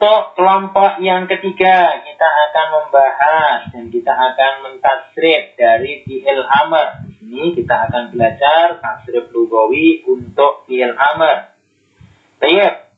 Untuk kelompok yang ketiga, kita akan membahas dan kita akan mentasrif dari fi'il amr. Di sini kita akan belajar tasrif lugawi untuk fi'il amr. Baik.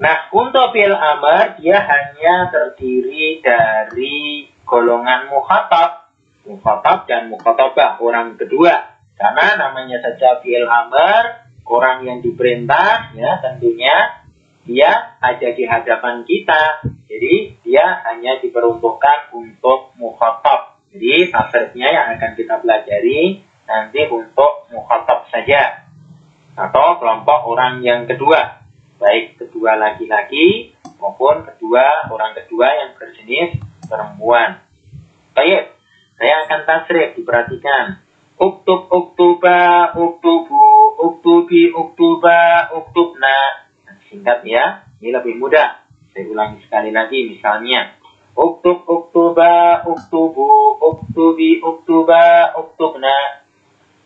Nah, untuk fi'il amr dia hanya terdiri dari golongan mukhatab, mukhatab dan mukhatabah orang kedua. Karena namanya saja fi'il amr, orang yang diperintah ya tentunya dia ada di hadapan kita. Jadi dia hanya diperuntukkan untuk mukhatab. Jadi tafsirnya yang akan kita pelajari nanti untuk mukhatab saja. Atau kelompok orang yang kedua. Baik kedua laki-laki maupun kedua orang kedua yang berjenis perempuan. Baik, saya akan tasrif, diperhatikan. Uktub, uktuba, singkat ya. Ini lebih mudah. Saya ulangi sekali lagi misalnya. Uktub, uktuba, uktubu, uktubi, uktuba, uktubna.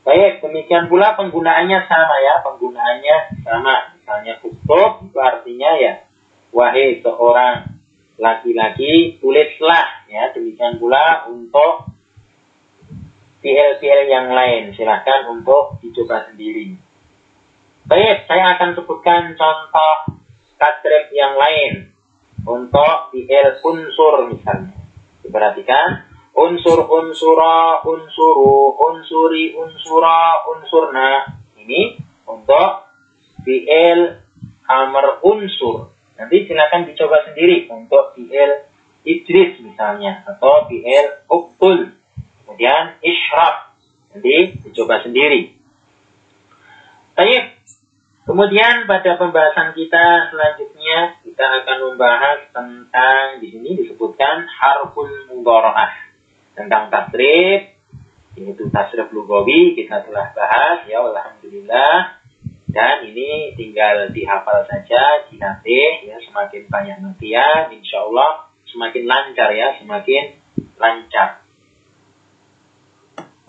Baik, demikian pula penggunaannya sama ya. Penggunaannya sama. Misalnya uktub itu artinya ya. Wahai seorang laki-laki, tulislah. Ya, demikian pula untuk fiil-fiil yang lain. Silahkan untuk dicoba sendiri. Baik, saya akan sebutkan contoh tasrif yang lain untuk fi'il unsur misalnya. Diperhatikan unsur unsura unsuru unsuri unsura unsurna. Ini untuk fi'il amr unsur. Nanti silakan dicoba sendiri untuk fi'il idris misalnya atau fi'il uktul. Kemudian isyraf. Nanti dicoba sendiri. Baik, Kemudian pada pembahasan kita selanjutnya kita akan membahas tentang di sini disebutkan harful mudharaah tentang tasrif yaitu tasrif lugawi kita telah bahas ya alhamdulillah. Dan ini tinggal dihafal saja dilatih ya semakin banyak latihan insya Allah semakin lancar ya semakin lancar